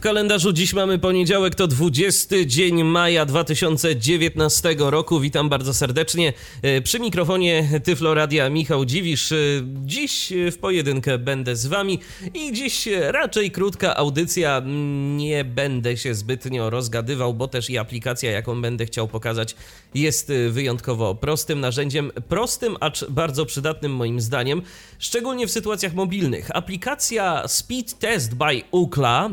W kalendarzu dziś mamy poniedziałek, to 20 dzień maja 2019 roku. Witam bardzo serdecznie. E, Przy mikrofonie Tyflo Radia Michał Dziwisz. E, Dziś w pojedynkę będę z wami i dziś raczej krótka audycja. Nie będę się zbytnio rozgadywał, bo też i aplikacja, jaką będę chciał pokazać, jest e, wyjątkowo prostym narzędziem. Prostym, acz bardzo przydatnym moim zdaniem, szczególnie w sytuacjach mobilnych. Aplikacja Speed Test by Ukla.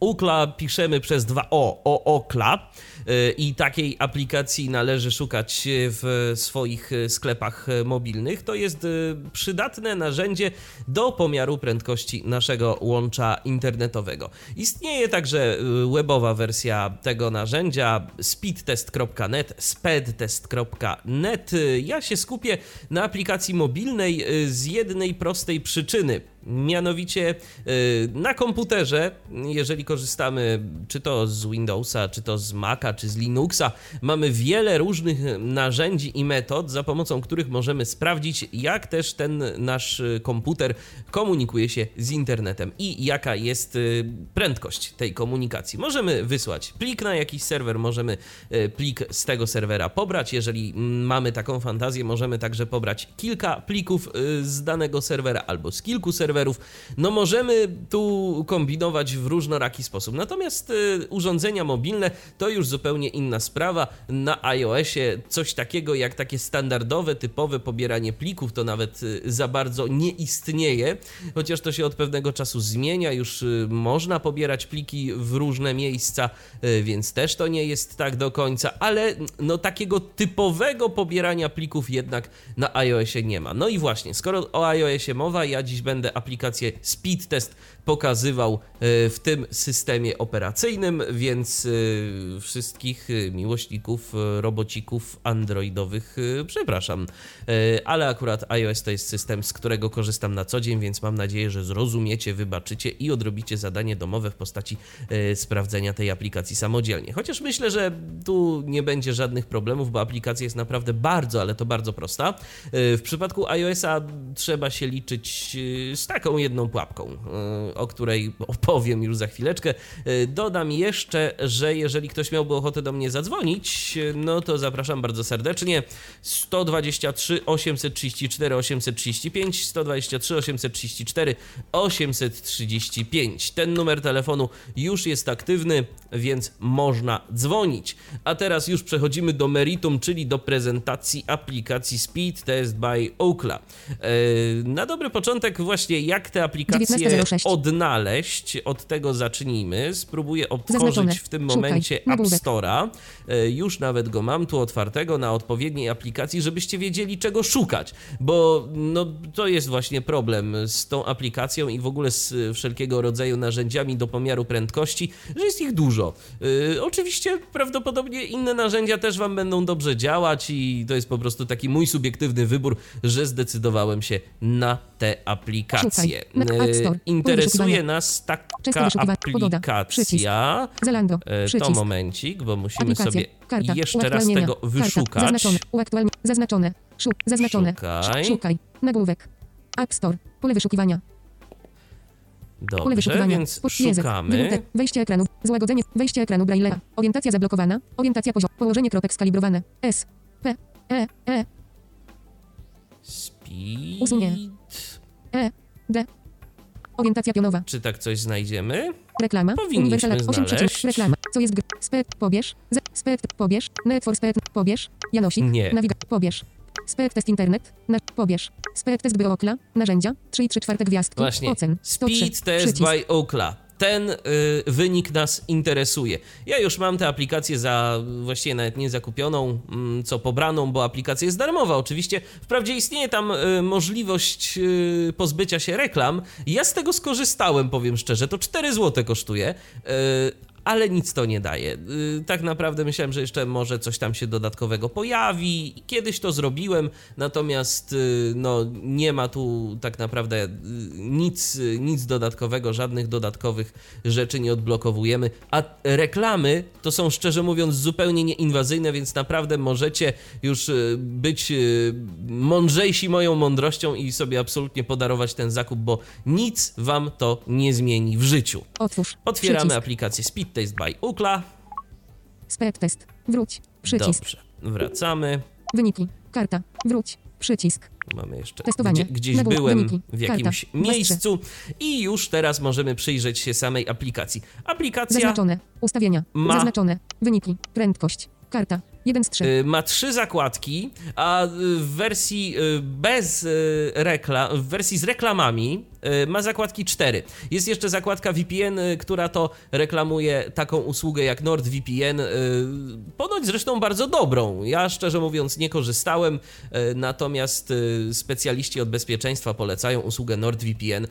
Ukla piszemy przez dwa O, o Okla y, i takiej aplikacji należy szukać w swoich sklepach mobilnych. To jest y, przydatne narzędzie do pomiaru prędkości naszego łącza internetowego. Istnieje także y, webowa wersja tego narzędzia speedtest.net, speedtest.net. Ja się skupię na aplikacji mobilnej z jednej prostej przyczyny. Mianowicie y, na komputerze, jeżeli korzystamy czy to z Windowsa, czy to z Maca, czy z Linuxa, mamy wiele różnych narzędzi i metod, za pomocą których możemy sprawdzić, jak też ten nasz komputer komunikuje się z internetem i jaka jest y, prędkość tej komunikacji. Możemy wysłać plik na jakiś serwer, możemy y, plik z tego serwera pobrać. Jeżeli mamy taką fantazję, możemy także pobrać kilka plików z danego serwera albo z kilku serwerów serwerów. No możemy tu kombinować w różnoraki sposób. Natomiast y, urządzenia mobilne to już zupełnie inna sprawa. Na iOSie coś takiego jak takie standardowe, typowe pobieranie plików to nawet y, za bardzo nie istnieje, chociaż to się od pewnego czasu zmienia. Już y, można pobierać pliki w różne miejsca, więc też to nie jest tak do końca, ale no takiego typowego pobierania plików jednak na iOSie nie ma. No i właśnie, skoro o iOSie mowa, ja dziś będę aplikację Speed Test pokazywał e, w tym systemie operacyjnym, więc e, wszystkich e, miłośników robocików androidowych przepraszam. Ale akurat iOS to jest system, z którego korzystam na co dzień, więc mam nadzieję, że zrozumiecie, wybaczycie i odrobicie zadanie domowe w postaci sprawdzenia tej aplikacji samodzielnie. Chociaż myślę, że tu nie będzie żadnych problemów, bo aplikacja jest naprawdę bardzo, ale to bardzo prosta. W przypadku iOS-a trzeba się liczyć z taką jedną pułapką o której opowiem już za chwileczkę. E, Dodam jeszcze, że jeżeli ktoś miałby ochotę do mnie zadzwonić, no to zapraszam bardzo serdecznie. 123 834 835 123 834 835. Ten numer telefonu już jest aktywny, więc można dzwonić. A teraz już przechodzimy do meritum, czyli do prezentacji aplikacji Speed Test by Okla. E, Na dobry początek właśnie jak te aplikacje 19.06. odnaleźć, od tego zacznijmy. Spróbuję Zaznaczone. otworzyć w tym Szukaj. momencie App Nagłówek. Store'a. E, Już nawet go mam tu otwartego na odpowiedniej aplikacji, żebyście wiedzieli czego szukać, bo no, to jest właśnie problem z tą aplikacją i w ogóle z e, wszelkiego rodzaju narzędziami do pomiaru prędkości, że jest ich dużo. E, Oczywiście prawdopodobnie inne narzędzia też Wam będą dobrze działać i to jest po prostu taki mój subiektywny wybór, że zdecydowałem się na te aplikacje. E, Interesuje nas taka aplikacja. Zalando. E, To momencik, bo musimy sobie jeszcze raz tego wyszukać. Zaznaczone. Uaktualni. Zaznaczone. Szuk. Zaznaczone. Szukaj. Szukaj. Nagłówek. App Store. Pole wyszukiwania. Pole Dobrze, wyszukiwania. więc szukamy. Wejście ekranu. Złagodzenie. Wejście ekranu Braille'a. Orientacja zablokowana. Orientacja poziom. Położenie kropek skalibrowane. S. P. E. E. Speed. Usunie. E. D. Orientacja pionowa. Czy tak coś znajdziemy? Reklama. Powinniśmy Uniwersal 8 znaleźć. Reklama. Co jest gr... Spek. Pobierz. Z. Spek. Pobierz. Net for spek. Pobierz. Janosik. Nie. Nawiga. Pobierz. Spek test internet. Na. Pobierz. Spek test Okla. Narzędzia. 3,3 czwarte gwiazdki. Właśnie. Ocen. 103. Speed Test Przycisk. by Okla. Ten y, wynik nas interesuje. Ja już mam tę aplikację za właściwie nawet nie zakupioną, mm, co pobraną, bo aplikacja jest darmowa. Oczywiście, wprawdzie istnieje tam y, możliwość y, pozbycia się reklam. Ja z tego skorzystałem, powiem szczerze. To 4 zł kosztuje. Ale nic to nie daje. Y, Tak naprawdę myślałem, że jeszcze może coś tam się dodatkowego pojawi. Kiedyś to zrobiłem, natomiast y, no, nie ma tu tak naprawdę y, nic, nic dodatkowego, żadnych dodatkowych rzeczy nie odblokowujemy. A reklamy to są szczerze mówiąc zupełnie nieinwazyjne, więc naprawdę możecie już być mądrzejsi moją mądrością i sobie absolutnie podarować ten zakup, bo nic wam to nie zmieni w życiu. Otwórz. Otwieramy Przycisk. aplikację Speed Test by Ukla. Speed test. Wróć. Przycisk. Dobrze, wracamy. Wyniki. Karta. Wróć. Przycisk. Mamy jeszcze Testowanie. gdzie, gdzieś byłem Wyniki. w jakimś Karta. Miejscu i już teraz możemy przyjrzeć się samej aplikacji. Aplikacja Zaznaczone. Ustawienia. Ma- Zaznaczone. Wyniki. Prędkość. Karta. 1 z 3. y, ma trzy zakładki, a y, w wersji y, bez reklam, w wersji z reklamami ma zakładki cztery. Jest jeszcze zakładka VPN, która to reklamuje taką usługę jak NordVPN, ponoć zresztą bardzo dobrą. Ja szczerze mówiąc nie korzystałem, natomiast specjaliści od bezpieczeństwa polecają usługę NordVPN.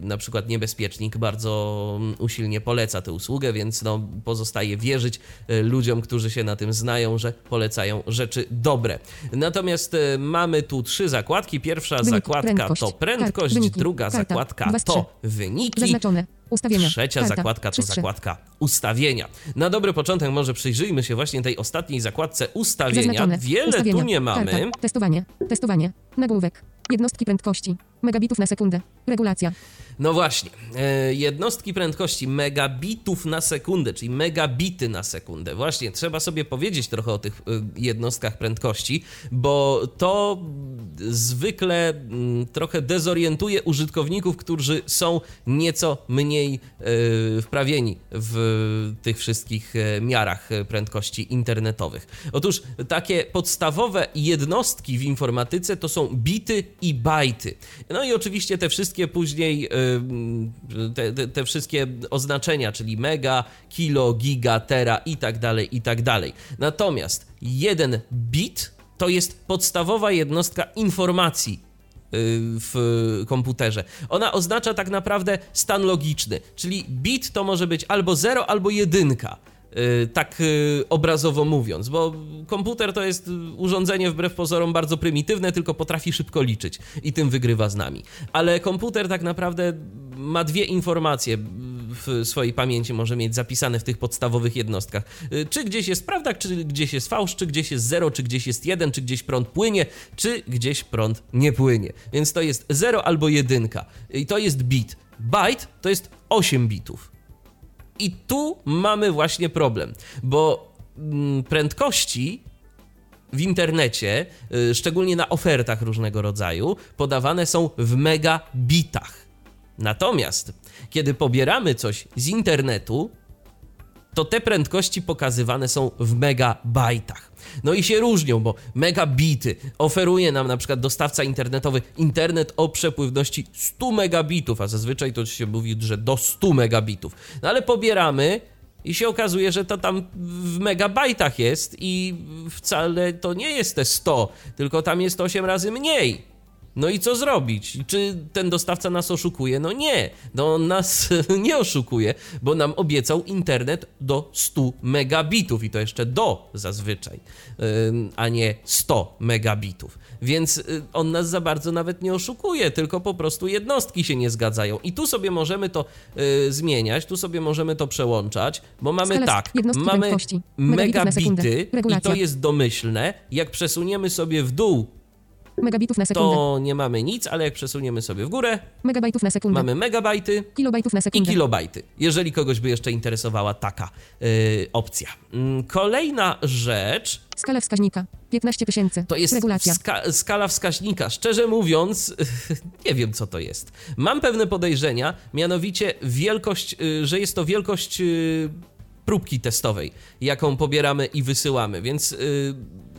Na przykład Niebezpiecznik bardzo mm, usilnie poleca tę usługę, więc no, pozostaje wierzyć ludziom, którzy się na tym znają, że polecają rzeczy dobre. Natomiast y, mamy tu trzy zakładki. Pierwsza zakładka prędkość, to prędkość, kart, wyniki, druga karta, zakładka dwa to wyniki. Zaznaczone. Ustawienia. Trzecia Karta. zakładka to zakładka ustawienia. Na dobry początek może przyjrzyjmy się właśnie tej ostatniej zakładce ustawienia. Zaznaczone. Wiele Ustawienia. tu nie mamy. Karta. Testowanie. Testowanie. Nagłówek. Jednostki prędkości. Megabitów na sekundę. Regulacja. No właśnie, e, jednostki prędkości megabitów na sekundę, czyli megabity na sekundę. Właśnie, trzeba sobie powiedzieć trochę o tych e, jednostkach prędkości, bo to zwykle mm, trochę dezorientuje użytkowników, którzy są nieco mniej e, wprawieni w tych wszystkich miarach prędkości internetowych. Otóż takie podstawowe jednostki w informatyce to są bity i bajty. No i oczywiście te wszystkie później, te, te, te wszystkie oznaczenia, czyli mega, kilo, giga, tera i tak dalej, i tak dalej. Natomiast jeden bit to jest podstawowa jednostka informacji y, w komputerze. Ona oznacza tak naprawdę stan logiczny, czyli bit to może być albo 0, albo jedynka. Y, Tak y, obrazowo mówiąc, bo komputer to jest urządzenie wbrew pozorom bardzo prymitywne, tylko potrafi szybko liczyć i tym wygrywa z nami. Ale komputer tak naprawdę ma dwie informacje w swojej pamięci, może mieć zapisane w tych podstawowych jednostkach. Y, Czy gdzieś jest prawda, czy gdzieś jest fałsz, czy gdzieś jest 0, czy gdzieś jest 1, czy gdzieś prąd płynie, czy gdzieś prąd nie płynie. Więc to jest 0 albo 1. I to jest bit. Byte to jest 8 bitów. I tu mamy właśnie problem, bo mm, prędkości w internecie, y, szczególnie na ofertach różnego rodzaju, podawane są w megabitach. Natomiast kiedy pobieramy coś z internetu, to te prędkości pokazywane są w megabajtach. No i się różnią, bo megabity oferuje nam na przykład dostawca internetowy internet o przepływności 100 megabitów, a zazwyczaj to się mówi, że do 100 megabitów. No ale pobieramy i się okazuje, że to tam w megabajtach jest i wcale to nie jest te 100, tylko tam jest 8 razy mniej. No i co zrobić? Czy ten dostawca nas oszukuje? No nie, no on nas nie oszukuje, bo nam obiecał internet do 100 megabitów i to jeszcze do zazwyczaj, a nie 100 megabitów. Więc y, on nas za bardzo nawet nie oszukuje, tylko po prostu jednostki się nie zgadzają. I tu sobie możemy to y, zmieniać, tu sobie możemy to przełączać, bo mamy Skala tak, mamy. Megabity i to jest domyślne. Jak przesuniemy sobie w dół Megabitów na sekundę. to nie mamy nic, ale jak przesuniemy sobie w górę, Megabajtów na sekundę. mamy megabajty Kilobajtów na i sekundę. kilobajty. Jeżeli kogoś by jeszcze interesowała taka y, opcja. Mm, Kolejna rzecz Skala wskaźnika. 15 tysięcy. to jest Regulacja. wska- skala wskaźnika. Szczerze mówiąc, nie wiem co to jest. Mam pewne podejrzenia, mianowicie wielkość, y, że jest to wielkość y, próbki testowej, jaką pobieramy i wysyłamy. Więc y,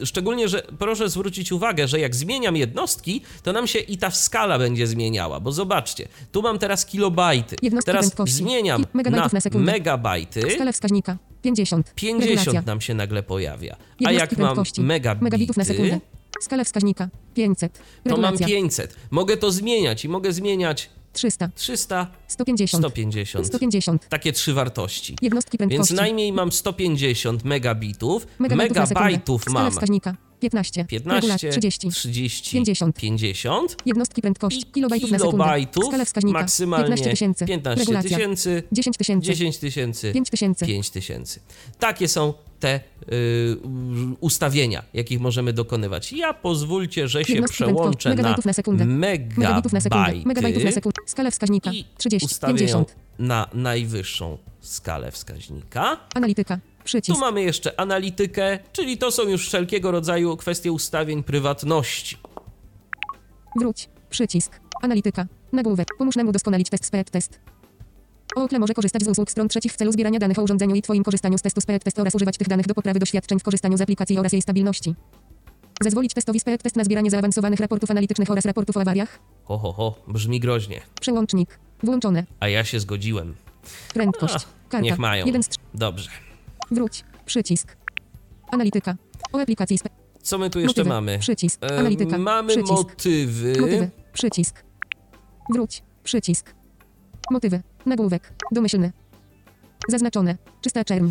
szczególnie, że proszę zwrócić uwagę, że jak zmieniam jednostki, to nam się i ta skala będzie zmieniała, bo zobaczcie, tu mam teraz kilobajty. Jednostki Teraz prędkości. zmieniam megabajtów na, na sekundę. megabajty. Skala wskaźnika. 50. 50 Regulacja. nam się nagle pojawia. A Jednostki jak mam prędkości. megabity, Megabitów na sekundę. Skala wskaźnika. 500. to mam Regulacja. 500. Mogę to zmieniać i mogę zmieniać 300, 300, 150, 150. 150. Takie trzy wartości. Jednostki Więc prędkości. najmniej mam 150 megabitów, sekundę. megabajtów mam wskaźnika. 15. 15, Regula 30. 30, 50. 50 Jednostki prędkości. i Kilobajtów na sekundę. kilobajtów wskaźnika. maksymalnie 15 tysięcy. 15 Regulacja. tysięcy, 10 tysięcy. 10 tysięcy, 5 tysięcy. 5 tysięcy. Takie są te y, ustawienia, jakich możemy dokonywać. Ja pozwólcie, że się przełączę na Megabajtów na sekundę. Megabitów na sekundę. Megabajtów na sekundę. Skala wskaźnika. i 30. ustawię ją 50. na najwyższą skalę wskaźnika. Analityka. Tu Przycisk. mamy jeszcze analitykę, czyli to są już wszelkiego rodzaju kwestie ustawień prywatności. Wróć. Przycisk. Analityka. Nagłówek. Pomóż nam udoskonalić test SPEC test. Okle może korzystać z usług stron trzecich w celu zbierania danych o urządzeniu i Twoim korzystaniu z testu SPEC test oraz używać tych danych do poprawy doświadczeń w korzystaniu z aplikacji oraz jej stabilności. Zezwolić testowi SPEC test na zbieranie zaawansowanych raportów analitycznych oraz raportów o awariach. Ho, ho, ho, brzmi groźnie. Przełącznik. Włączone. A ja się zgodziłem. Prędkość. A, Karta. niech mają. 1 z 3. Dobrze. Wróć. Przycisk. Analityka. O aplikacji SPEC. Co my tu jeszcze Motywy. mamy? Przycisk. E, Analityka. mamy Przycisk. motywy. Motywy. Przycisk. Wróć. Przycisk. Motywy. Nagłówek. Domyślny. Zaznaczone. Czysta czerń.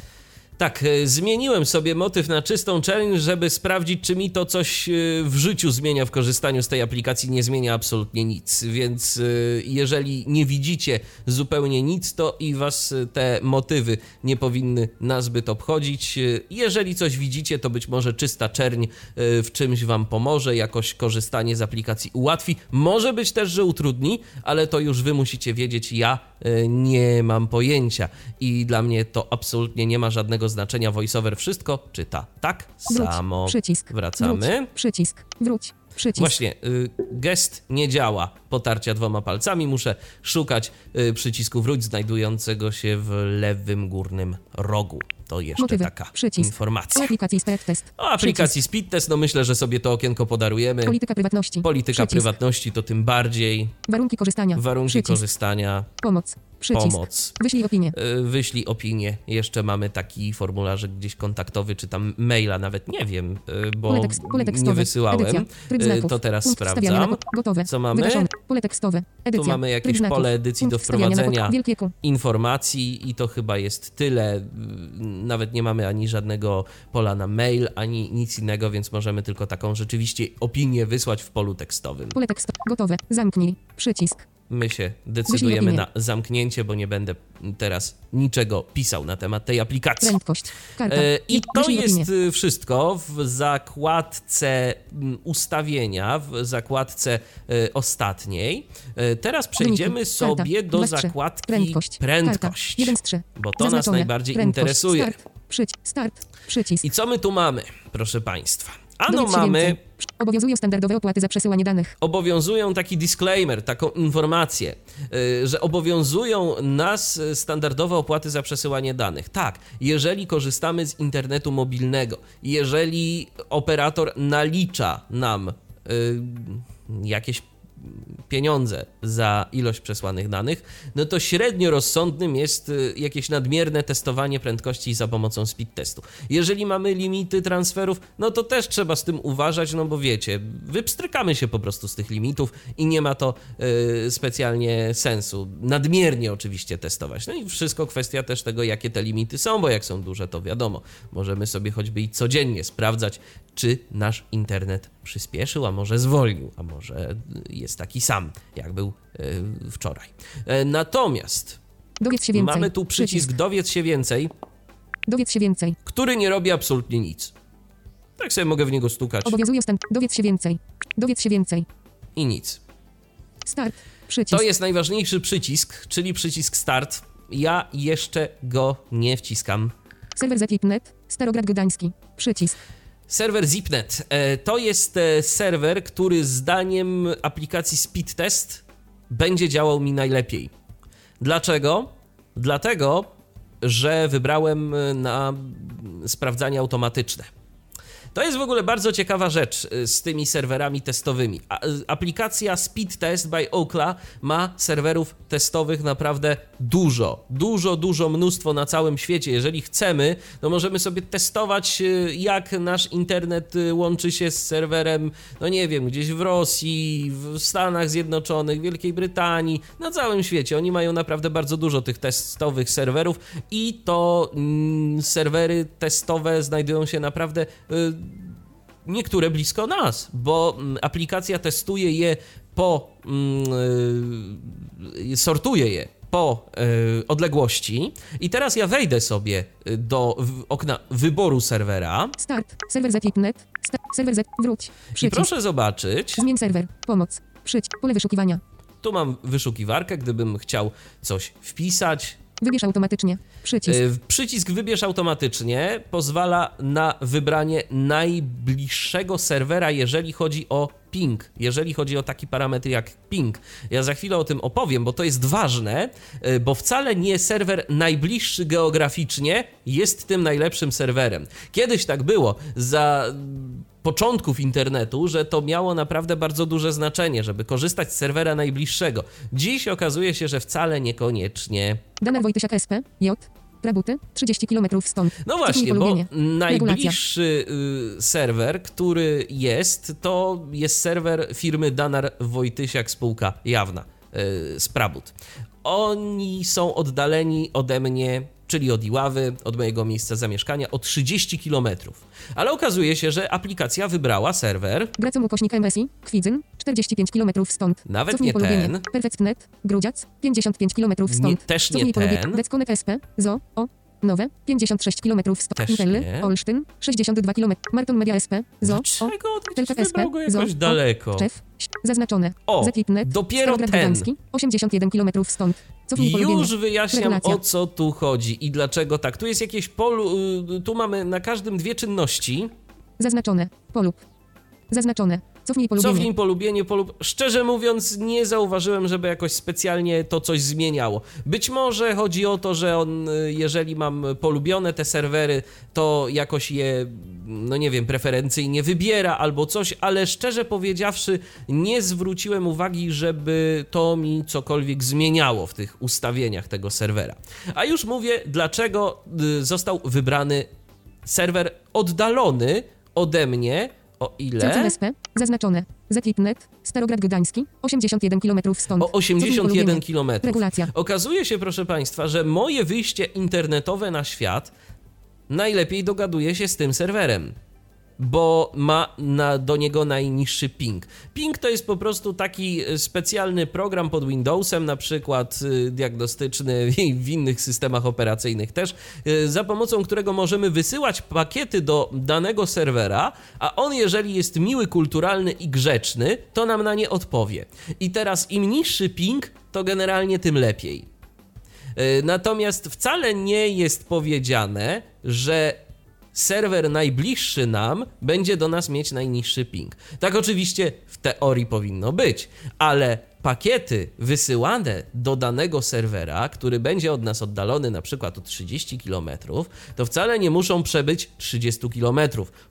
Tak, e, zmieniłem sobie motyw na czystą challenge, żeby sprawdzić, czy mi to coś e, w życiu zmienia w korzystaniu z tej aplikacji. Nie zmienia absolutnie nic, więc e, jeżeli nie widzicie zupełnie nic, to i was te motywy nie powinny nazbyt obchodzić. Jeżeli coś widzicie, to być może czysta czerń w czymś wam pomoże, jakoś korzystanie z aplikacji ułatwi. Może być też, że utrudni, ale to już wy musicie wiedzieć. Ja nie mam pojęcia i dla mnie to absolutnie nie ma żadnego znaczenia. VoiceOver wszystko czyta tak Wróć. samo. Przycisk. Wracamy. Wróć. Przycisk. Wróć. Przycisk. Właśnie, y, gest nie działa potarcia dwoma palcami. Muszę szukać y, przycisku wróć znajdującego się w lewym górnym rogu. To jeszcze Motywy. taka Przycisk. O informacja. aplikacji SPEC test. O aplikacji Speed Test, no myślę, że sobie to okienko podarujemy. Polityka prywatności. Polityka Przycisk. prywatności to tym bardziej. Warunki korzystania. Warunki Przycisk. korzystania, Pomoc. Przycisk. pomoc. Wyślij opinię. Y, Wyślij opinię. Jeszcze mamy taki formularz gdzieś kontaktowy, czy tam maila, nawet nie wiem, y, bo Pole, tekst, pole nie wysyłałem. Edycja. Tryb znaków. To teraz Punkt sprawdzam. na Gotowe. Co mamy? Wygaszone. Pole tekstowe. Edycja. Tu mamy jakieś znaków. pole edycji do wprowadzenia. informacji i to chyba jest tyle. Nawet nie mamy ani żadnego pola na mail, ani nic innego, więc możemy tylko taką rzeczywiście opinię wysłać w polu tekstowym. Pole tekstowe. Gotowe. Zamknij. Przycisk. My się decydujemy na zamknięcie, bo nie będę teraz niczego pisał na temat tej aplikacji. Prędkość. Karta. E, I to jest wszystko w zakładce mm, ustawienia, w zakładce y, ostatniej. E, Teraz przejdziemy sobie do zakładki Prędkość. prędkość, Karta. 1 z 3. bo to nas najbardziej interesuje. Start. Przycisk. I co my tu mamy, proszę Państwa? Ano mamy, więcej. Obowiązują standardowe opłaty za przesyłanie danych. obowiązują taki disclaimer, taką informację, y, że obowiązują nas y, standardowe opłaty za przesyłanie danych. Tak, jeżeli korzystamy z internetu mobilnego, jeżeli operator nalicza nam y, jakieś pieniądze za ilość przesłanych danych, no to średnio rozsądnym jest y, jakieś nadmierne testowanie prędkości za pomocą speed testu. Jeżeli mamy limity transferów, no to też trzeba z tym uważać, no bo wiecie, wypstrykamy się po prostu z tych limitów i nie ma to y, specjalnie sensu. Nadmiernie oczywiście testować. No i wszystko kwestia też tego, jakie te limity są, bo jak są duże, to wiadomo, możemy sobie choćby i codziennie sprawdzać, czy nasz internet przyspieszył, a może zwolnił, a może jest taki sam, jak był y, wczoraj. E, Natomiast mamy tu przycisk dowiedz się więcej, Dowiedz się więcej. który nie robi absolutnie nic. Tak sobie mogę w niego stukać Obowiązują stan. Dowiedz się więcej. Dowiedz się więcej. i nic. Start. Przycisk. To jest najważniejszy przycisk, czyli przycisk start. Ja jeszcze go nie wciskam. Serwer Zepip.net. Starograd Gdański. Przycisk. Serwer Zipnet e, to jest e, serwer, który zdaniem aplikacji Speedtest będzie działał mi najlepiej. Dlaczego? Dlatego, że wybrałem e, na sprawdzanie automatyczne. To jest w ogóle bardzo ciekawa rzecz y, z tymi serwerami testowymi. A, y, aplikacja Speed Test by Okla ma serwerów testowych naprawdę dużo. Dużo, dużo mnóstwo na całym świecie. Jeżeli chcemy, to możemy sobie testować, y, jak nasz internet łączy się z serwerem, no nie wiem, gdzieś w Rosji, w Stanach Zjednoczonych, Wielkiej Brytanii, na całym świecie. Oni mają naprawdę bardzo dużo tych testowych serwerów i to mm, serwery testowe znajdują się naprawdę. Y, niektóre blisko nas, bo mm, aplikacja testuje je po. Yy, sortuje je po yy, odległości. I teraz ja wejdę sobie do w, okna wyboru serwera. Start. Serwer. Sta- serwer z. Wróć. I Przycisk. proszę zobaczyć, Zmień serwer. Pomoc. Przycisk. Pole wyszukiwania. tu mam wyszukiwarkę, gdybym chciał coś wpisać. Wybierz automatycznie. Przycisk. Yy, Przycisk wybierz automatycznie pozwala na wybranie najbliższego serwera, jeżeli chodzi o ping, jeżeli chodzi o taki parametr jak ping. Ja za chwilę o tym opowiem, bo to jest ważne, yy, bo wcale nie serwer najbliższy geograficznie jest tym najlepszym serwerem. Kiedyś tak było, za początków internetu, że to miało naprawdę bardzo duże znaczenie, żeby korzystać z serwera najbliższego. Dziś okazuje się, że wcale niekoniecznie. Danar Wojtysiak SP. J. Prabuty. 30 km stąd. No właśnie, bo najbliższy y, serwer, który jest, to jest serwer firmy Danar Wojtysiak spółka jawna y, z Prabut. Oni są oddaleni ode mnie, czyli od Iławy, od mojego miejsca zamieszkania, o 30 km. Ale okazuje się, że aplikacja wybrała serwer Gracum ukośnik MSI. Kwidzyn. 45 km stąd. Nawet Cofnij nie polubienie. ten. Perfect.net. Grudziac. 55 km stąd. Nie, też nie Cofnij polubienie. ten. Deckonek SP. Zo. O. Nowe. 56 km stąd. Nie. Olsztyn. 62 km. Marton Media SP. Zo. Dlaczego Telka SP. Zo. daleko? Czef. Zaznaczone. O, Zekipnet. dopiero Starograd ten. Gdański. 81 km stąd. Polubienie. Już wyjaśniam Regulacja. o co tu chodzi i dlaczego tak. Tu jest jakieś polu, y, tu mamy na każdym dwie czynności. Zaznaczone. Polub. Zaznaczone. Cofnij polubienie. Cofnij polubienie, polub... Szczerze mówiąc, nie zauważyłem, żeby jakoś specjalnie to coś zmieniało. Być może chodzi o to, że on, y, jeżeli mam polubione te serwery, to jakoś je, no nie wiem, preferencyjnie wybiera albo coś, ale szczerze powiedziawszy, nie zwróciłem uwagi, żeby to mi cokolwiek zmieniało w tych ustawieniach tego serwera. A już mówię, dlaczego y, został wybrany serwer oddalony ode mnie, o ile? Celcem SP. Zaznaczone. Zekipnet. Starograd Gdański. 81 km stąd. O Cofnij 81 polubienie. km. Regulacja. Okazuje się, proszę Państwa, że moje wyjście internetowe na świat najlepiej dogaduje się z tym serwerem. Bo ma na, do niego najniższy ping. Ping to jest po prostu taki e, specjalny program pod Windowsem, na przykład y, diagnostyczny i w innych systemach operacyjnych też, y, za pomocą którego możemy wysyłać pakiety do danego serwera, a on, jeżeli jest miły, kulturalny i grzeczny, to nam na nie odpowie. I teraz im niższy ping, to generalnie tym lepiej. Natomiast wcale nie jest powiedziane, że serwer najbliższy nam będzie do nas mieć najniższy ping. Tak oczywiście w teorii powinno być, ale pakiety wysyłane do danego serwera, który będzie od nas oddalony na przykład o 30 km, to wcale nie muszą przebyć 30 km.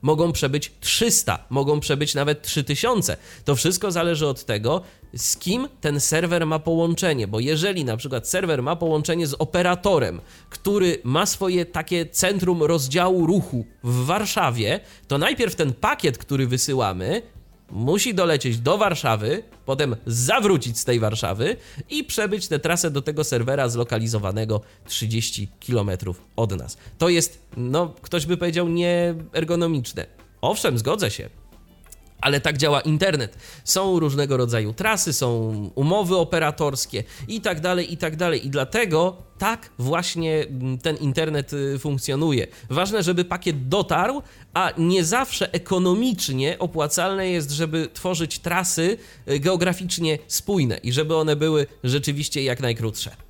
Mogą przebyć 300, mogą przebyć nawet 3000. To wszystko zależy od tego, z kim ten serwer ma połączenie, bo jeżeli na przykład serwer ma połączenie z operatorem, który ma swoje takie centrum rozdziału ruchu w Warszawie, to najpierw ten pakiet, który wysyłamy, musi dolecieć do Warszawy, potem zawrócić z tej Warszawy i przebyć tę trasę do tego serwera zlokalizowanego 30 km od nas. To jest, no, ktoś by powiedział, nieergonomiczne. Owszem, zgodzę się. Ale tak działa internet. Są różnego rodzaju trasy, są umowy operatorskie i tak dalej, i tak dalej. I dlatego tak właśnie mm, ten internet y, funkcjonuje. Ważne, żeby pakiet dotarł, a nie zawsze ekonomicznie opłacalne jest, żeby tworzyć trasy y, geograficznie spójne i żeby one były rzeczywiście jak najkrótsze.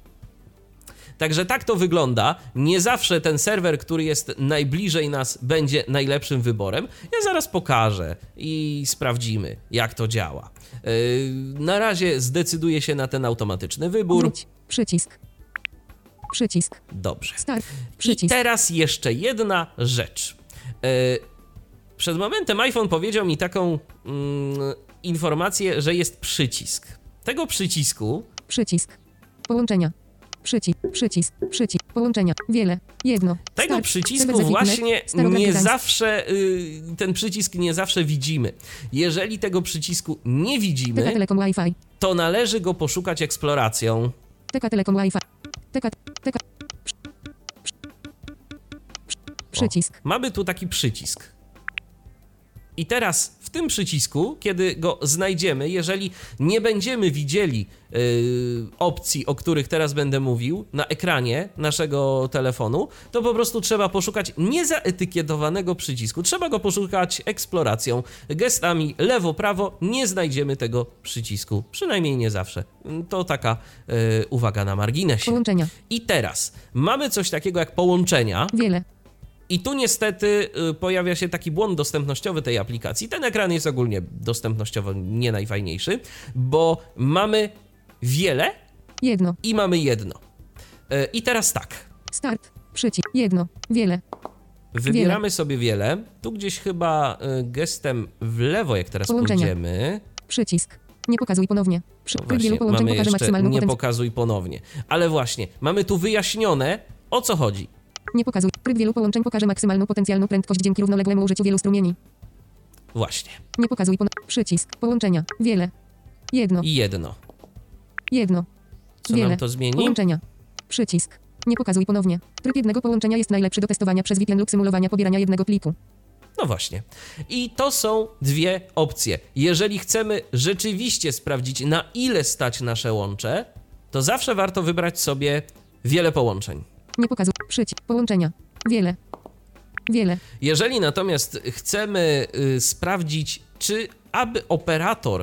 Także tak to wygląda. Nie zawsze ten serwer, który jest najbliżej nas, będzie najlepszym wyborem. Ja zaraz pokażę i sprawdzimy, jak to działa. Yy, Na razie zdecyduję się na ten automatyczny wybór. Wróć. Przycisk. Przycisk. Dobrze. Start. I Przycisk. teraz jeszcze jedna rzecz. Yy, przed momentem iPhone powiedział mi taką mm, informację, że jest przycisk. Tego przycisku Przycisk. Połączenia. Przycisk. Przycisk. Przycisk. Połączenia. Wiele. Jedno. Tego Start. przycisku właśnie nie zawsze, y, ten przycisk nie zawsze widzimy. Jeżeli tego przycisku nie widzimy, to należy go poszukać eksploracją. TK Telekom Wi-Fi. TK. TK. Przycisk. Mamy tu taki przycisk. I teraz w tym przycisku, kiedy go znajdziemy, jeżeli nie będziemy widzieli yy, opcji, o których teraz będę mówił, na ekranie naszego telefonu, to po prostu trzeba poszukać niezaetykietowanego przycisku. Trzeba go poszukać eksploracją, gestami lewo-prawo. Nie znajdziemy tego przycisku, przynajmniej nie zawsze. To taka yy, uwaga na marginesie. Połączenia. I teraz mamy coś takiego jak połączenia. Wiele. I tu niestety y, pojawia się taki błąd dostępnościowy tej aplikacji. Ten ekran jest ogólnie dostępnościowo nie najfajniejszy, bo mamy wiele Jedno. i mamy jedno. Y, I teraz tak. Start. Przycisk. Jedno. Wiele. Wybieramy sobie wiele. Tu gdzieś chyba y, gestem w lewo, jak teraz Połączenia. pójdziemy. Przycisk. Nie pokazuj ponownie. Przy No wielu właśnie, połączeń mamy jeszcze nie pokazuj ponownie. Ale właśnie, mamy tu wyjaśnione, o co chodzi. Nie pokazuj. Tryb wielu połączeń pokaże maksymalną potencjalną prędkość dzięki równoległemu użyciu wielu strumieni. Właśnie. Nie pokazuj ponownie. Przycisk. Połączenia. Wiele. Jedno. I jedno. Jedno. Co Wiele. nam to zmieni? Połączenia. Przycisk. Nie pokazuj ponownie. Tryb jednego połączenia jest najlepszy do testowania przez VPN lub symulowania pobierania jednego pliku. No właśnie. I to są dwie opcje. Jeżeli chcemy rzeczywiście sprawdzić, na ile stać nasze łącze, to zawsze warto wybrać sobie wiele połączeń. Nie pokazuj. Przycisk. Połączenia. Wiele. Wiele. Jeżeli natomiast chcemy y, sprawdzić, czy aby operator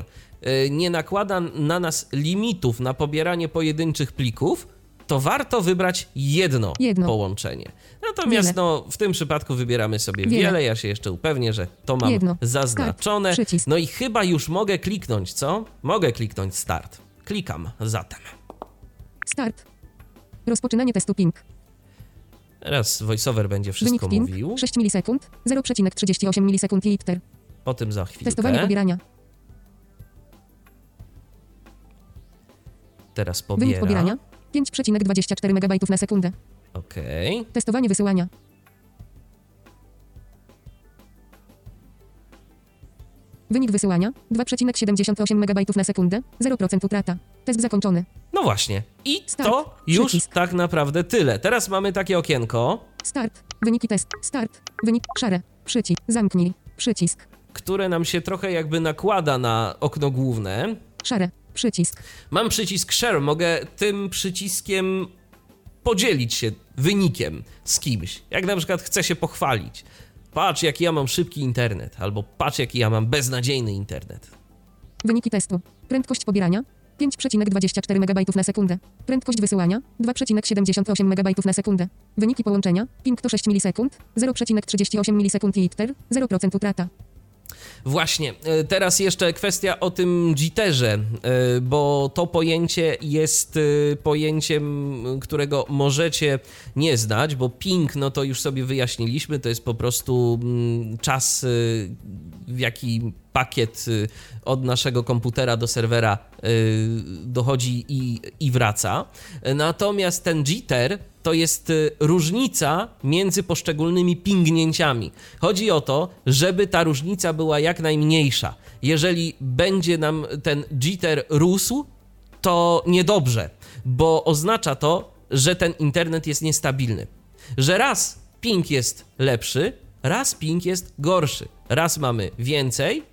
y, nie nakłada na nas limitów na pobieranie pojedynczych plików, to warto wybrać jedno, Jedno. połączenie. Natomiast Wiele. no, w tym przypadku wybieramy sobie wiele. Wiele. Ja się jeszcze upewnię, że to mam Jedno. zaznaczone. Start. No i chyba już mogę kliknąć, co? Mogę kliknąć start. Klikam zatem. Start. Rozpoczynanie testu ping. Teraz voiceover będzie Wynik wszystko ping. mówił. 6 milisekund. 0,38 milisekund i iter. O tym za chwilkę. Testowanie pobierania. Teraz Wynik pobiera. pobierania. 5,24 MB na sekundę. Okej. Testowanie wysyłania. Wynik wysyłania 2,78 MB na sekundę, 0% utrata. Test zakończony. No właśnie. I Start. to już Przycisk. tak naprawdę tyle. Teraz mamy takie okienko, Start. Wyniki test. Start. Wynik. Szare. Przycisk. Zamknij. Przycisk. które nam się trochę jakby nakłada na okno główne. Szare. Przycisk. Mam przycisk share, mogę tym przyciskiem podzielić się wynikiem z kimś. Jak na przykład chcę się pochwalić. Patrz, jaki ja mam szybki internet, albo patrz, jaki ja mam beznadziejny internet. Wyniki testu. Prędkość pobierania 5,24 MB na sekundę. Prędkość wysyłania 2,78 MB na sekundę. Wyniki połączenia ping to 6 milisekund, 0,38 milisekund i iter, 0% utrata. Właśnie, e, teraz jeszcze kwestia o tym jitterze, e, bo to pojęcie jest e, pojęciem, którego możecie nie znać, bo ping, no to już sobie wyjaśniliśmy, to jest po prostu mm, czas, w jaki pakiet e, od naszego komputera do serwera e, dochodzi i, i wraca. Natomiast ten jitter to jest y, różnica między poszczególnymi pingnięciami. Chodzi o to, żeby ta różnica była jak najmniejsza. Jeżeli będzie nam ten jitter rósł, to niedobrze, bo oznacza to, że ten internet jest niestabilny. Że raz ping jest lepszy, raz ping jest gorszy. Raz mamy więcej,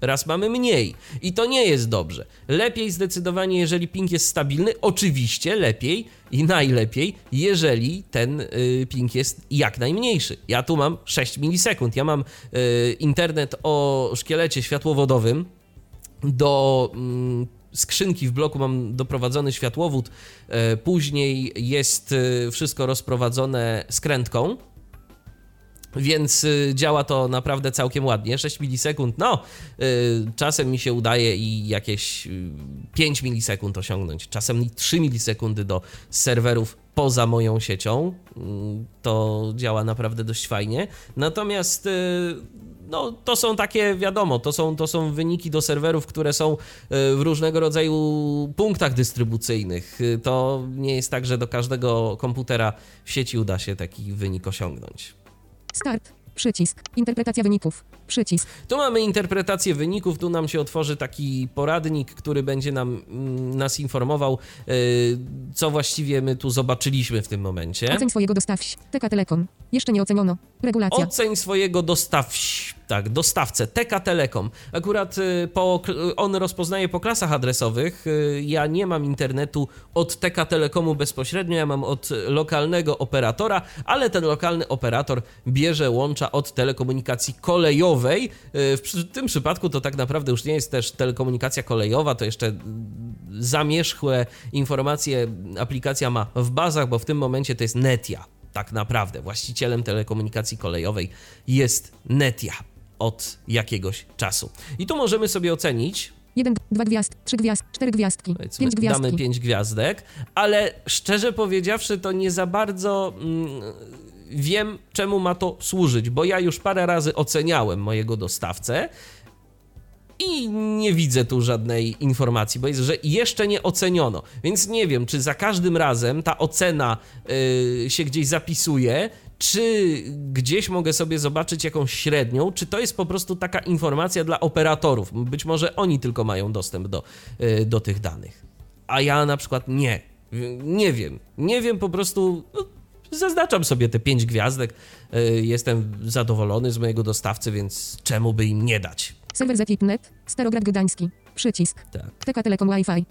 raz mamy mniej. I to nie jest dobrze. Lepiej zdecydowanie, jeżeli ping jest stabilny, oczywiście lepiej i najlepiej, jeżeli ten y, ping jest jak najmniejszy. Ja tu mam 6 milisekund. Ja mam y, internet o szkielecie światłowodowym. Do mm, skrzynki w bloku mam doprowadzony światłowód, e, później jest e, wszystko rozprowadzone skrętką Więc y, działa to naprawdę całkiem ładnie. 6 milisekund, no, y, czasem mi się udaje i jakieś y, 5 milisekund osiągnąć, czasem i 3 milisekundy do serwerów poza moją siecią. Mm, To działa naprawdę dość fajnie. Natomiast y, no, to są takie, wiadomo, to są, to są wyniki do serwerów, które są y, w różnego rodzaju punktach dystrybucyjnych. Y, To nie jest tak, że do każdego komputera w sieci uda się taki wynik osiągnąć. Start. Przycisk. Interpretacja wyników. Przycisk. Tu mamy interpretację wyników, tu nam się otworzy taki poradnik, który będzie nam, mm, nas informował, y, co właściwie my tu zobaczyliśmy w tym momencie. Oceń swojego dostawś. TK Telekom. Jeszcze nie oceniono. Regulacja. Oceń swojego dostawś, tak, dostawcę, TK Telekom. Akurat y, po, on rozpoznaje po klasach adresowych. Y, Ja nie mam internetu od TK Telekomu bezpośrednio, ja mam od lokalnego operatora, ale ten lokalny operator bierze łącza od telekomunikacji kolejowej. Y, W tym przypadku to tak naprawdę już nie jest też telekomunikacja kolejowa, to jeszcze zamierzchłe informacje aplikacja ma w bazach, bo w tym momencie to jest Netia tak naprawdę właścicielem telekomunikacji kolejowej jest Netia od jakiegoś czasu. I tu możemy sobie ocenić, Jeden, dwa gwiazd, trzy gwiazd, cztery gwiazdki, powiedzmy, pięć damy gwiazdki. 5 gwiazdek, ale szczerze powiedziawszy, to nie za bardzo mm, wiem, czemu ma to służyć, bo ja już parę razy oceniałem mojego dostawcę. I nie widzę tu żadnej informacji, bo jest, że jeszcze nie oceniono. Więc nie wiem, czy za każdym razem ta ocena y, się gdzieś zapisuje, czy gdzieś mogę sobie zobaczyć jakąś średnią, czy to jest po prostu taka informacja dla operatorów. Być może oni tylko mają dostęp do, y, do tych danych. A ja na przykład nie. Nie wiem. Nie wiem po prostu. No, zaznaczam sobie te pięć gwiazdek. Y, jestem zadowolony z mojego dostawcy, więc czemu by im nie dać? Serwer Zekip.net. Starograd Gdański. Przycisk. Tak. TK Telekom Wi-Fi.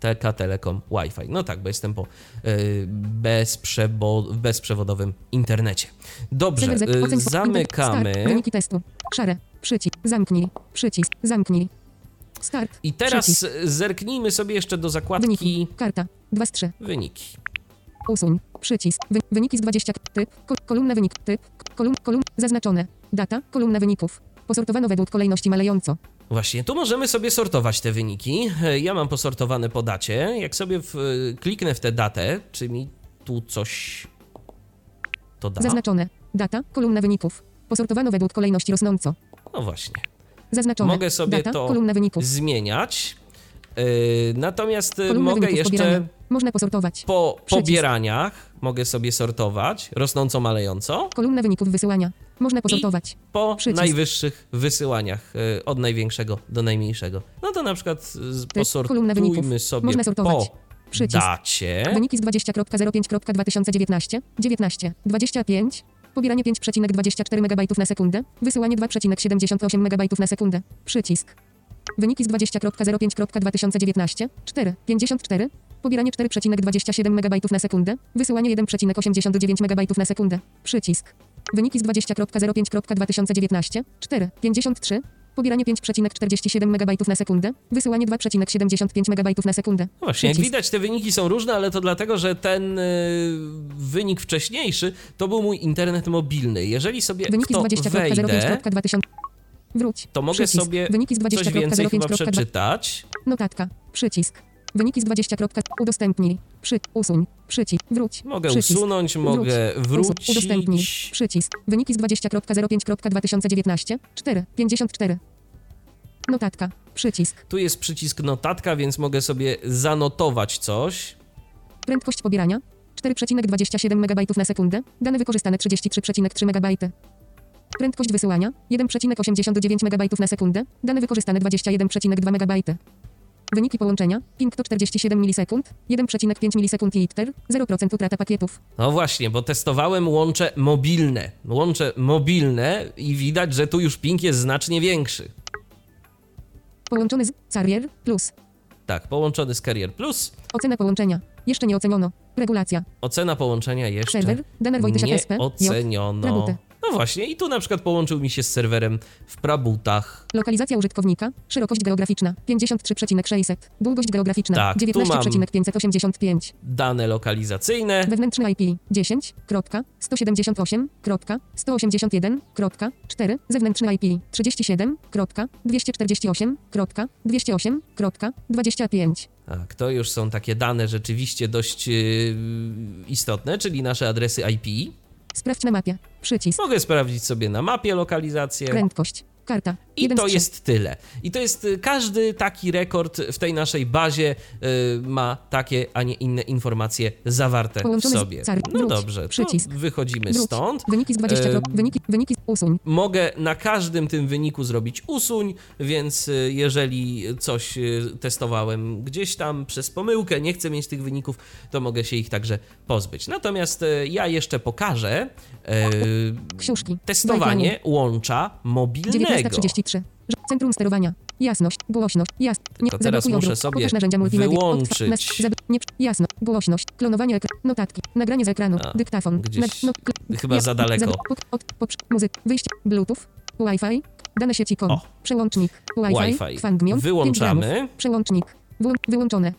TK Telekom Wi-Fi. No tak, bo jestem po y, bezprzebo- bezprzewodowym internecie. Dobrze, y, swo- zamykamy. Wyniki testu. Szare. Przycisk. Zamknij. Przycisk. Zamknij. Start. I teraz Przycisk. zerknijmy sobie jeszcze do zakładki Wyniki. Karta. 2 z 3. wyniki. Usuń. Przycisk. Wy, wyniki z 20. Typ. Ko, kolumna wynik. Typ. Kolum, kolumn. Zaznaczone. Data. Kolumna wyników. Posortowano według kolejności malejąco. Właśnie, tu możemy sobie sortować te wyniki. E, Ja mam posortowane po dacie. Jak sobie w, kliknę w tę datę, czy mi tu coś to da? Zaznaczone. Data. Kolumna wyników. Posortowano według kolejności rosnąco. No właśnie. Zaznaczone. Mogę sobie Data. to Kolumna wyników. zmieniać. Yy, natomiast Kolumna mogę jeszcze pobierania. Można posortować. po Przycisk. pobieraniach mogę sobie sortować rosnącą, malejąco, Kolumna wyników wysyłania. Można posortować. po Przycisk. najwyższych wysyłaniach y, od największego do najmniejszego. No to na przykład wyników. posortujmy sobie Można sortować. po Przycisk. dacie. Wyniki z 20.05.2019. 19. 25. Pobieranie 5,24 MB na sekundę. Wysyłanie 2,78 MB na sekundę. Przycisk. Wyniki z 20.05.2019. 4. 54. Pobieranie 4,27 MB na sekundę. Wysyłanie 1,89 MB na sekundę. Przycisk. Wyniki z 20.05.2019. 4. 53. Pobieranie 5,47 MB na sekundę. Wysyłanie 2,75 MB na sekundę. No Właśnie, jak Przycisk. widać, te wyniki są różne, ale to dlatego, że ten y, wynik wcześniejszy to był mój internet mobilny. Jeżeli sobie Wyniki z to 20.05.2000. wejdę, Wróć. to mogę Przycisk. sobie Wyniki z coś więcej chyba 20.05.20. przeczytać. Notatka. Przycisk. Wyniki z 20. Udostępnij. Przy. Usuń. Przycisk. Wróć. Mogę Przycisk. usunąć, mogę wrócić. Udostępnij. Przycisk. Wyniki z 20.05.2019. 4. 54. Notatka. Przycisk. Tu jest przycisk notatka, więc mogę sobie zanotować coś. Prędkość pobierania. 4,27 MB na sekundę. Dane wykorzystane 33,3 MB. Prędkość wysyłania. 1,89 MB na sekundę. Dane wykorzystane 21,2 MB. Wyniki połączenia. Ping to 47 milisekund. 1,5 milisekund i ITER. 0% utrata pakietów. No właśnie, bo testowałem łącze mobilne. Łącze mobilne i widać, że tu już ping jest znacznie większy. Połączony z Carrier Plus. Tak, połączony z Carrier Plus. Ocena połączenia. Jeszcze nie oceniono. Regulacja. Ocena połączenia jeszcze Serwer. Daner Wojtysiak nie SP. Oceniono. Rabute. No właśnie, i tu na przykład połączył mi się z serwerem w Prabutach. Lokalizacja użytkownika. Szerokość geograficzna 53,600. Długość geograficzna Tak, tu 19,585. Dane lokalizacyjne. Wewnętrzny IP 10.178.181.4. Zewnętrzny IP 37.248.208.25. Tak, to już są takie dane rzeczywiście dość yy, istotne, czyli nasze adresy IP. Sprawdź na mapie. Przycisk. Mogę sprawdzić sobie na mapie lokalizację. Prędkość. Karta. I Jeden to jest tyle. I to jest y, każdy taki rekord w tej naszej bazie y, ma takie, a nie inne informacje zawarte w sobie. car- No dobrze, przycisk. wychodzimy Wróć. stąd. Wyniki z 20. Em, Wyniki, wyniki usuń. Mogę na każdym tym wyniku zrobić usuń, więc y, jeżeli coś y, testowałem gdzieś tam przez pomyłkę, nie chcę mieć tych wyników, to mogę się ich także pozbyć. Natomiast y, ja jeszcze pokażę y, Książki. testowanie łącza mobilnego. 19.33. Centrum sterowania. Jasność, głośność, jasność. Nie, To teraz muszę obrót. sobie narzędzia multimedia. wyłączyć. Nie, jasno, głośność, klonowanie ekran, notatki, nagranie z ekranu, A, dyktafon. gdzieś no, kl- chyba za daleko. zab- pok- od, poprz- muzyk, wyjście, bluetooth, wi-fi, dane sieci kom, O. przełącznik, wi-fi, Wi-Fi. kwangmion, Wyłączamy. 5 gramów, przełącznik, Wyłą- wyłączone,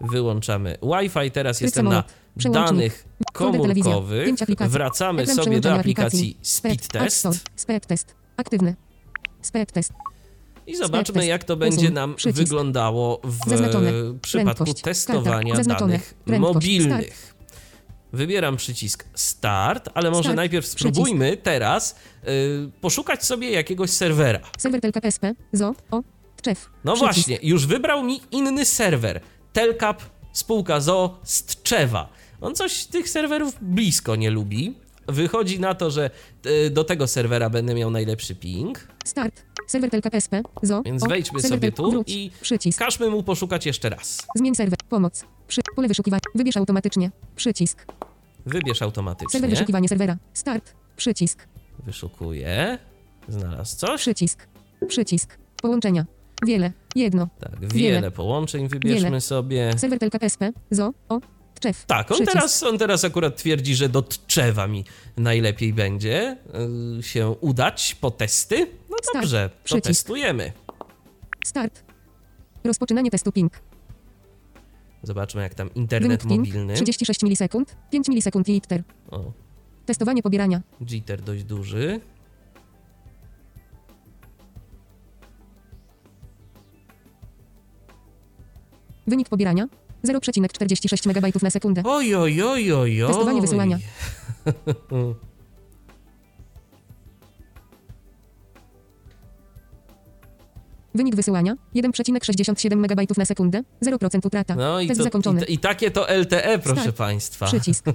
Wyłączamy Wi-Fi, teraz jestem na danych komórkowych. Wracamy sobie do aplikacji Speed Test Speed Test, aktywny, Speed Test, i zobaczmy, jak to będzie nam Przycisk. wyglądało w Zaznaczone. przypadku Prędkość. testowania. Zaznaczone. danych Prędkość. mobilnych. Wybieram przycisk Start, ale może Start. najpierw Przycisk. spróbujmy teraz y, poszukać sobie jakiegoś serwera. serwer Telka SP, ZO, O, Tczew, No przycisk. właśnie, już wybrał mi inny serwer. Telcap, spółka ZO z Tczewa. On coś tych serwerów blisko nie lubi. Wychodzi na to, że y, do tego serwera będę miał najlepszy ping. Start. Serwer Telka SP. ZO. Więc wejdźmy serwer sobie tu wróć, i Przycisk. Każmy mu poszukać jeszcze raz. Zmień serwer. Pomoc. Przy. Pole wyszukiwania. Wybierz automatycznie. Przycisk. Wybierz Serwer automatycznie. wyszukiwania serwera. Start. Przycisk. Wyszukuję. Znalazł coś. Przycisk. Przycisk. Połączenia. Wiele. Jedno. Tak, wiele, Wiele. połączeń wybierzmy Wiele. sobie. Serwer Telka SP. ZO. O. Tczew. Tak, on Przycisk. teraz, on teraz akurat twierdzi, że do Tczewa mi najlepiej będzie y, się udać po testy. No Start. dobrze, to Przycisk. testujemy. Start. Rozpoczynanie testu ping. Zobaczmy, jak tam internet Wynik mobilny. 36 milisekund. 5 milisekund i jitter. O, Testowanie pobierania. jitter dość duży. Wynik pobierania. 0,46 MB na sekundę. Oj, oj, oj, oj, oj. Testowanie wysyłania. Wynik wysyłania 1,67 MB na sekundę, 0% utrata. No i, Test to, zakończony. i, i takie to LTE, proszę Start. Państwa. Przycisk.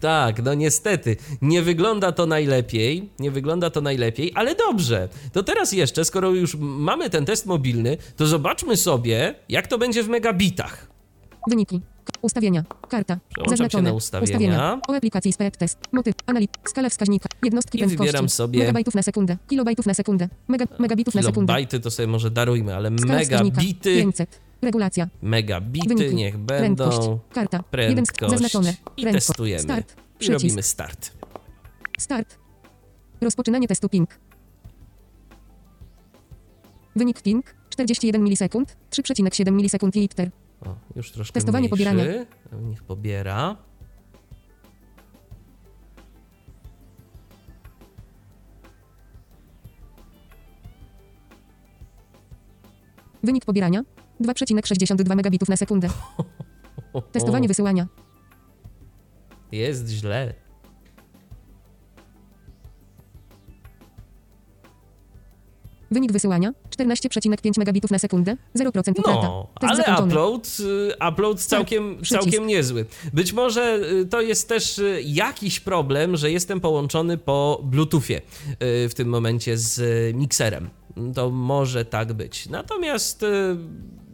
Tak, no niestety, nie wygląda to najlepiej, nie wygląda to najlepiej, ale dobrze. To teraz jeszcze, skoro już mamy ten test mobilny, to zobaczmy sobie, jak to będzie w megabitach. Wyniki. Ustawienia. Karta. Przełączam Zaznaczone. na ustawienia. O aplikacji Speed Test. Motyw. Analiz. Skala wskaźnika. Jednostki I prędkości. wybieram sobie- Megabajtów na sekundę. Kilobajtów na sekundę. Mega, megabitów na sekundę. Kilobajty to sobie może darujmy, ale Skala megabity, 500. Regulacja. megabity Wyniki. niech Prędkość. będą. Karta. Jeden z- Prędkość. zaznaczone. I Prędkość. testujemy. Start. I robimy start. Start. Rozpoczynanie testu ping. Wynik ping 41 milisekund, 3,7 milisekund liter. O, już troszkę Testowanie mniejszy. pobierania. Niech pobiera. Wynik pobierania 2,62 megabitów na sekundę. Testowanie wysyłania. Jest źle. Wynik wysyłania 14,5 megabitów na sekundę, 0% utrata. No, ale zakończony. upload, y, upload całkiem, przycisk. całkiem niezły. Być może y, to jest też y, jakiś problem, że jestem połączony po Bluetoothie w tym momencie z mikserem. To może tak być. Natomiast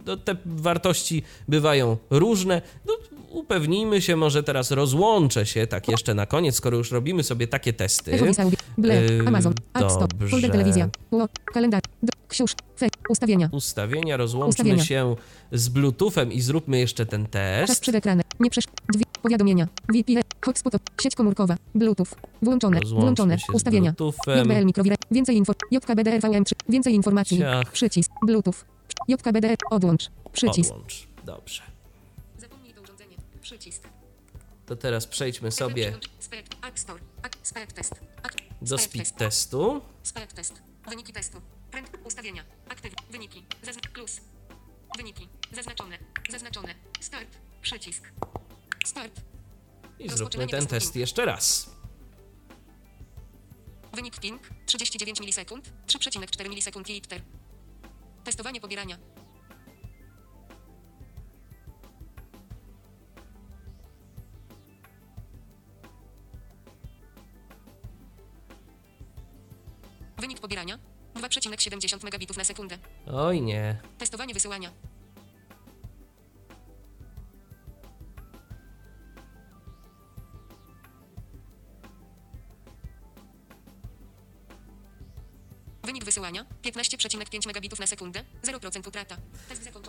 no, te wartości bywają różne. No, upewnijmy się, może teraz rozłączę się tak jeszcze na koniec, skoro już robimy sobie takie testy. Yy, Amazon, App Store, telewizja, kalendarz, fe, ustawienia, Ustawienia, rozłączmy Ustawienia. się z Bluetoothem i zróbmy jeszcze ten czas test. przed ekranem, nie przesz... Drzwi, Powiadomienia. VPN. Hotspot. Sieć komórkowa. Bluetooth. Włączone. Rozłączmy Włączone. Ustawienia. JBL mikrowire. Więcej info. JKBDRVM3. Więcej informacji. Ciach. Przycisk. Bluetooth. JKBDR. Odłącz. Przycisk. Odłącz. Dobrze. Zapomnij to urządzenie. Przycisk. To teraz przejdźmy sobie do speed test. testu. Test. Wyniki testu. Pręd. Ustawienia. Aktyw. Wyniki. Zazn plus. Wyniki. Zaznaczone. Zaznaczone. Start. Przycisk. Start. I zróbmy ten test jeszcze raz. Wynik ping 39 milisekund, 3,4 milisekund i liter. Testowanie pobierania. 2,70 megabitów na sekundę. Oj nie. Testowanie wysyłania. Wynik wysyłania 15,5 megabitów na sekundę, 0% utrata.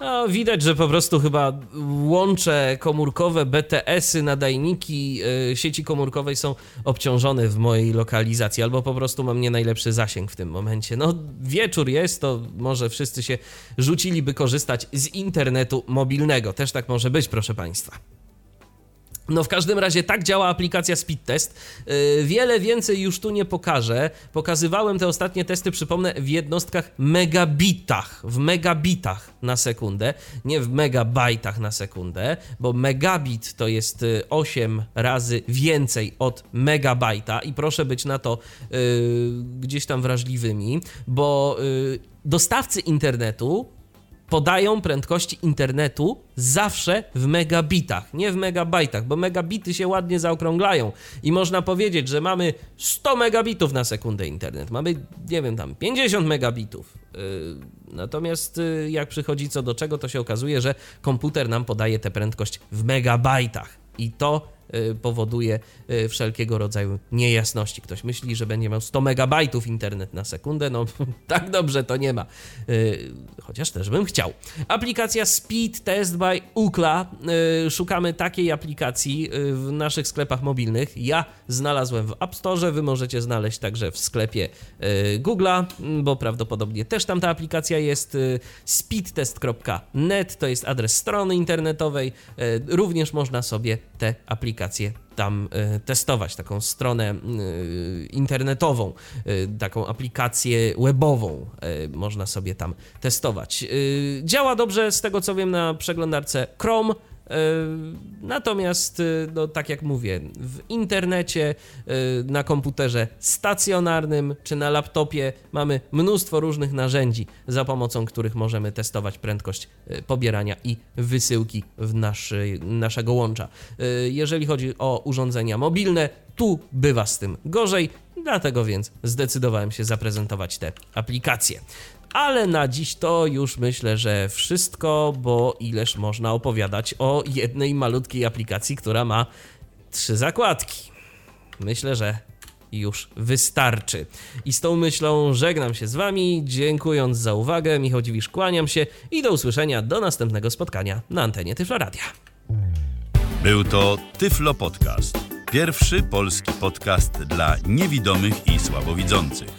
No, widać, że po prostu chyba łącze komórkowe, BTS-y, nadajniki y, sieci komórkowej są obciążone w mojej lokalizacji, albo po prostu mam nie najlepszy zasięg w tym momencie. No, wieczór jest, to może wszyscy się rzucili, by korzystać z internetu mobilnego. Też tak może być, proszę Państwa. No w każdym razie tak działa aplikacja Speed Test. Yy, Wiele więcej już tu nie pokażę. Pokazywałem te ostatnie testy, przypomnę, w jednostkach megabitach, w megabitach na sekundę, nie w megabajtach na sekundę, bo megabit to jest y, 8 razy więcej od megabajta i proszę być na to yy, gdzieś tam wrażliwymi, bo yy, dostawcy internetu podają prędkości internetu zawsze w megabitach, nie w megabajtach, bo megabity się ładnie zaokrąglają i można powiedzieć, że mamy 100 megabitów na sekundę internet, mamy, nie wiem, tam 50 megabitów. Yy, Natomiast yy, jak przychodzi co do czego, to się okazuje, że komputer nam podaje tę prędkość w megabajtach i to y, powoduje y, wszelkiego rodzaju niejasności. Ktoś myśli, że będzie miał 100 megabajtów internet na sekundę, no tak dobrze to nie ma. Y, Chociaż też bym chciał. Aplikacja Speed Test by Ukla. Y, Szukamy takiej aplikacji y, w naszych sklepach mobilnych. Ja znalazłem w App Store, wy możecie znaleźć także w sklepie y, Google'a, m, bo prawdopodobnie też tam ta aplikacja jest. y, Speedtest.net to jest adres strony internetowej. Y, Również można sobie te aplikacje tam y, testować, taką stronę y, internetową, y, taką aplikację webową można sobie tam testować. Działa dobrze z tego co wiem na przeglądarce Chrome. Y, Natomiast, y, no, tak jak mówię, w internecie, y, na komputerze stacjonarnym czy na laptopie mamy mnóstwo różnych narzędzi, za pomocą których możemy testować prędkość pobierania i wysyłki w naszy, naszego łącza. Jeżeli chodzi o urządzenia mobilne, tu bywa z tym gorzej, dlatego więc zdecydowałem się zaprezentować te aplikacje. Ale na dziś to już myślę, że wszystko, bo ileż można opowiadać o jednej malutkiej aplikacji, która ma trzy zakładki. Myślę, że już wystarczy. I z tą myślą żegnam się z Wami, dziękując za uwagę. Michał Dziwisz, kłaniam się i do usłyszenia do następnego spotkania na antenie Tyfloradia. Był to Tyflo Podcast. Pierwszy polski podcast dla niewidomych i słabowidzących.